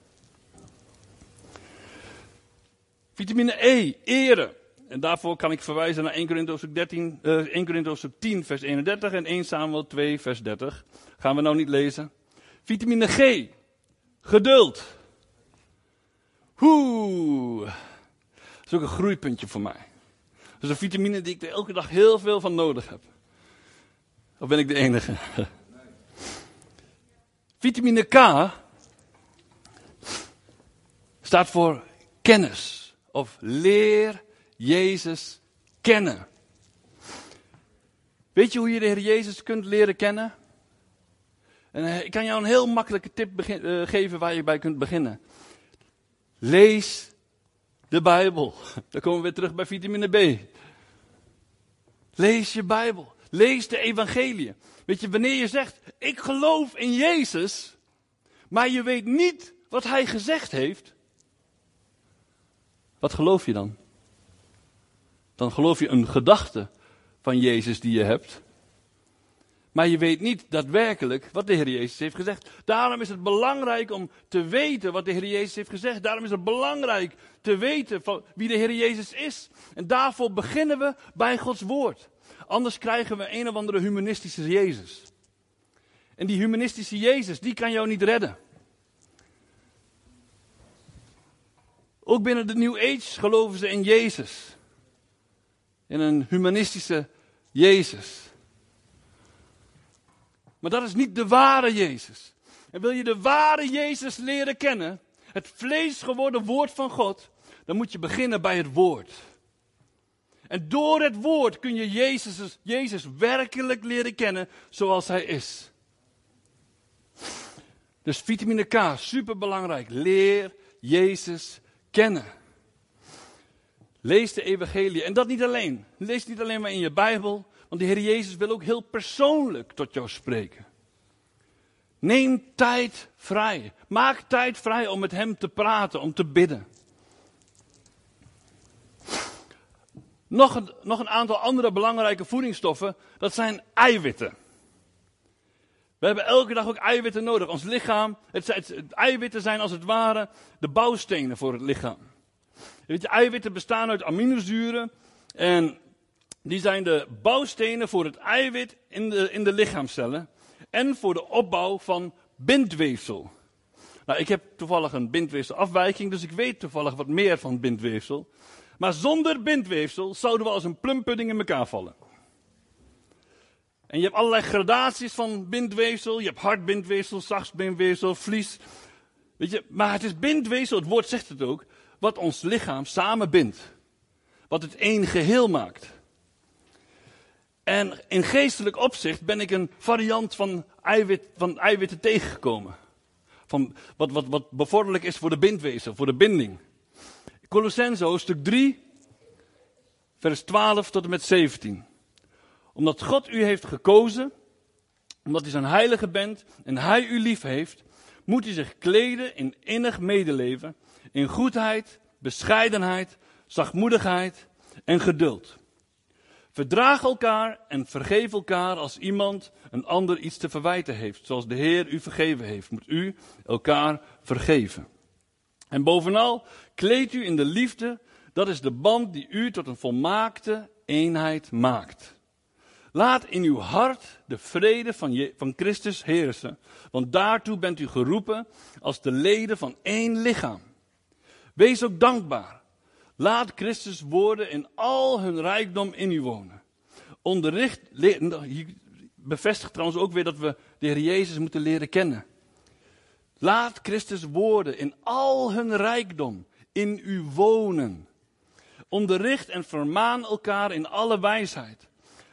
Vitamine E, ere. En daarvoor kan ik verwijzen naar 1 Corinthians 13, uh, 1 Corinthians 10 vers 31 en 1 Samuel 2 vers 30. Gaan we nou niet lezen. Vitamine G, geduld. Dat is ook een groeipuntje voor mij. Dat is een vitamine die ik er elke dag heel veel van nodig heb. Of ben ik de enige? Vitamine K staat voor kennis of leer Jezus kennen. Weet je hoe je de Heer Jezus kunt leren kennen? En eh, ik kan jou een heel makkelijke tip uh, geven waar je bij kunt beginnen. Lees de Bijbel. Dan komen we weer terug bij vitamine B. Lees je Bijbel. Lees de evangelie. Weet je, wanneer je zegt, ik geloof in Jezus, maar je weet niet wat hij gezegd heeft, wat geloof je dan? Dan geloof je een gedachte van Jezus die je hebt. Maar je weet niet daadwerkelijk wat de Heer Jezus heeft gezegd. Daarom is het belangrijk om te weten wat de Heer Jezus heeft gezegd. Daarom is het belangrijk te weten van wie de Heer Jezus is. En daarvoor beginnen we bij Gods woord. Anders krijgen we een of andere humanistische Jezus. En die humanistische Jezus, die kan jou niet redden. Ook binnen de New Age geloven ze in Jezus. In een humanistische Jezus. Maar dat is niet de ware Jezus. En wil je de ware Jezus leren kennen, het vlees geworden woord van God, dan moet je beginnen bij het woord. En door het woord kun je Jezus, Jezus werkelijk leren kennen zoals hij is. Dus vitamine K, superbelangrijk. Leer Jezus kennen. Lees de evangelie. En dat niet alleen. Lees niet alleen maar in je Bijbel. Want de Heer Jezus wil ook heel persoonlijk tot jou spreken. Neem tijd vrij. Maak tijd vrij om met Hem te praten, om te bidden. Nog een, nog een aantal andere belangrijke voedingsstoffen, dat zijn eiwitten. We hebben elke dag ook eiwitten nodig. Ons lichaam, het, het, eiwitten zijn als het ware de bouwstenen voor het lichaam. Weet je, eiwitten bestaan uit aminozuren en die zijn de bouwstenen voor het eiwit in de, in de lichaamcellen en voor de opbouw van bindweefsel. Nou, ik heb toevallig een bindweefselafwijking, dus ik weet toevallig wat meer van bindweefsel. Maar zonder bindweefsel zouden we als een plumpudding in elkaar vallen. En je hebt allerlei gradaties van bindweefsel. Je hebt hard bindweefsel, bindweefsel, vlies. Weet je, maar het is bindweefsel, het woord zegt het ook, wat ons lichaam samen bindt. Wat het één geheel maakt. En in geestelijk opzicht ben ik een variant van, eiwit, van eiwitten tegengekomen. Van wat, wat, wat bevorderlijk is voor de bindweefsel, voor de binding. Colossense hoofdstuk 3, vers 12 tot en met 17. Omdat God u heeft gekozen, omdat u zijn heilige bent en hij u lief heeft, moet u zich kleden in innig medeleven, in goedheid, bescheidenheid, zachtmoedigheid en geduld. Verdraag elkaar en vergeef elkaar als iemand een ander iets te verwijten heeft. Zoals de Heer u vergeven heeft, moet u elkaar vergeven. En bovenal, kleed u in de liefde, dat is de band die u tot een volmaakte eenheid maakt. Laat in uw hart de vrede van, van Christus heersen, want daartoe bent u geroepen als de leden van één lichaam. Wees ook dankbaar. Laat Christus woorden in al hun rijkdom in u wonen. Onderricht, hier bevestigt trouwens ook weer dat we de Heer Jezus moeten leren kennen. Laat Christus woorden in al hun rijkdom in u wonen. Onderricht en vermaan elkaar in alle wijsheid.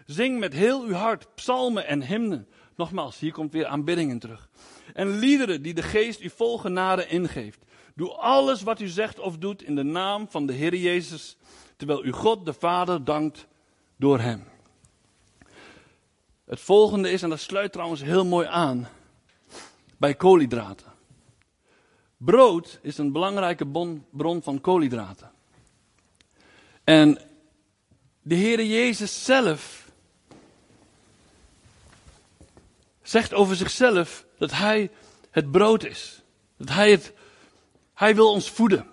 Zing met heel uw hart psalmen en hymnen. Nogmaals, hier komt weer aanbidding in terug. En liederen die de geest u vol genade ingeeft. Doe alles wat u zegt of doet in de naam van de Heer Jezus, terwijl u God de Vader dankt door hem. Het volgende is, en dat sluit trouwens heel mooi aan, bij koolhydraten. Brood is een belangrijke bron van koolhydraten. En de Heere Jezus zelf zegt over zichzelf dat Hij het brood is. Dat Hij het, Hij wil ons voeden.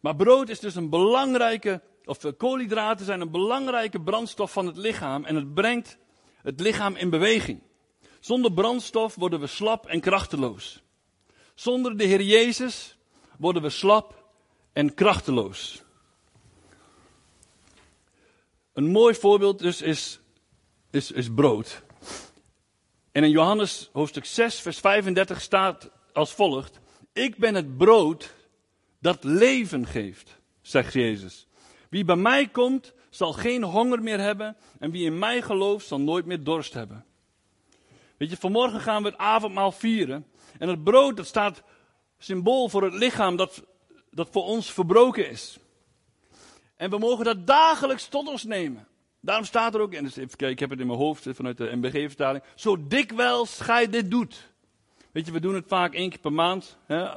Maar brood is dus een belangrijke, of koolhydraten zijn een belangrijke brandstof van het lichaam en het brengt het lichaam in beweging. Zonder brandstof worden we slap en krachteloos. Zonder de Heer Jezus worden we slap en krachteloos. Een mooi voorbeeld dus is, is, is brood. En in Johannes hoofdstuk 6, vers 35 staat als volgt: Ik ben het brood dat leven geeft, zegt Jezus. Wie bij mij komt, zal geen honger meer hebben. En wie in mij gelooft, zal nooit meer dorst hebben. Weet je, vanmorgen gaan we het avondmaal vieren. En het brood, dat staat symbool voor het lichaam dat, dat voor ons verbroken is. En we mogen dat dagelijks tot ons nemen. Daarom staat er ook, en even kijken, ik heb het in mijn hoofd vanuit de MBG-vertaling. Zo dikwijls gij dit doet. Weet je, we doen het vaak één keer per maand, hè,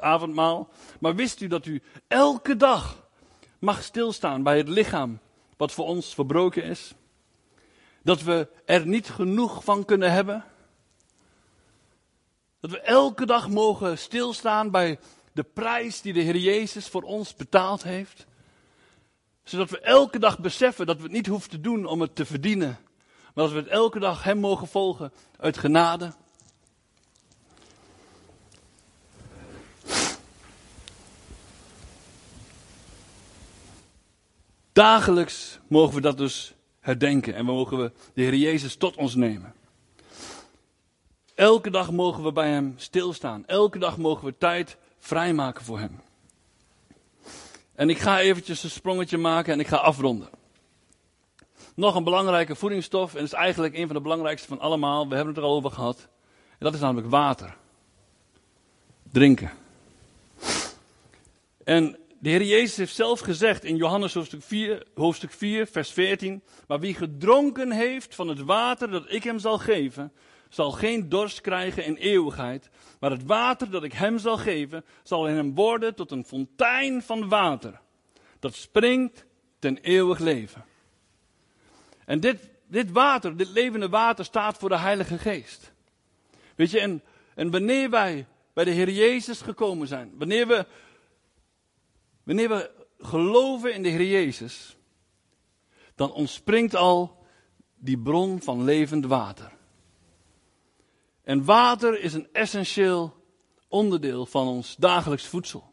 avondmaal. Maar wist u dat u elke dag mag stilstaan bij het lichaam wat voor ons verbroken is? Dat we er niet genoeg van kunnen hebben. Dat we elke dag mogen stilstaan bij de prijs die de Heer Jezus voor ons betaald heeft. Zodat we elke dag beseffen dat we het niet hoeven te doen om het te verdienen. Maar dat we het elke dag Hem mogen volgen uit genade. Dagelijks mogen we dat dus herdenken en mogen we de Heer Jezus tot ons nemen. Elke dag mogen we bij Hem stilstaan. Elke dag mogen we tijd vrijmaken voor Hem. En ik ga eventjes een sprongetje maken en ik ga afronden. Nog een belangrijke voedingsstof, en dat is eigenlijk een van de belangrijkste van allemaal, we hebben het er al over gehad. dat is namelijk water. Drinken. En de Heer Jezus heeft zelf gezegd in Johannes hoofdstuk 4, hoofdstuk 4, vers 14. Maar wie gedronken heeft van het water dat ik hem zal geven, zal geen dorst krijgen in eeuwigheid. Maar het water dat ik hem zal geven, zal in hem worden tot een fontein van water. Dat springt ten eeuwig leven. En dit, dit water, dit levende water, staat voor de Heilige Geest. Weet je, en, en wanneer wij bij de Heer Jezus gekomen zijn, wanneer we, wanneer we geloven in de Heer Jezus, dan ontspringt al die bron van levend water. En water is een essentieel onderdeel van ons dagelijks voedsel.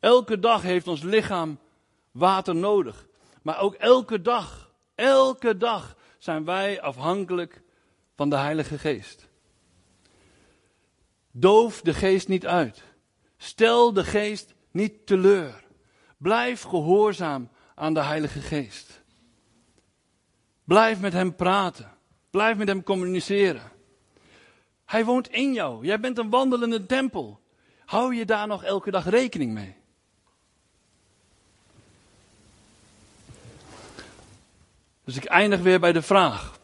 Elke dag heeft ons lichaam water nodig. Maar ook elke dag, elke dag zijn wij afhankelijk van de Heilige Geest. Doof de geest niet uit. Stel de geest niet teleur. Blijf gehoorzaam aan de Heilige Geest. Blijf met hem praten. Blijf met hem communiceren. Hij woont in jou. Jij bent een wandelende tempel. Hou je daar nog elke dag rekening mee? Dus ik eindig weer bij de vraag.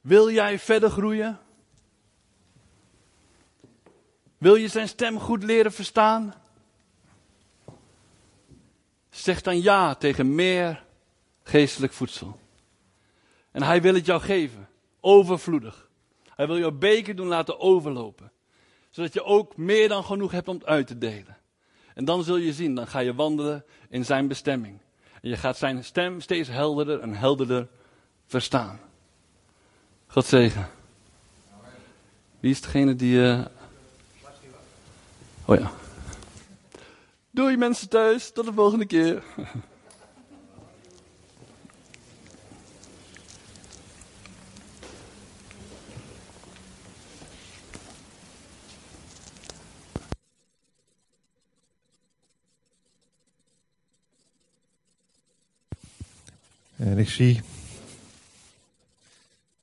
Wil jij verder groeien? Wil je zijn stem goed leren verstaan? Zeg dan ja tegen meer geestelijk voedsel. En hij wil het jou geven, overvloedig. Hij wil jouw beker doen laten overlopen. Zodat je ook meer dan genoeg hebt om het uit te delen. En dan zul je zien, dan ga je wandelen in zijn bestemming. En je gaat zijn stem steeds helderder en helderder verstaan. God zegen. Wie is degene die. Uh... Oh ja. Doei mensen thuis, tot de volgende keer. En ik zie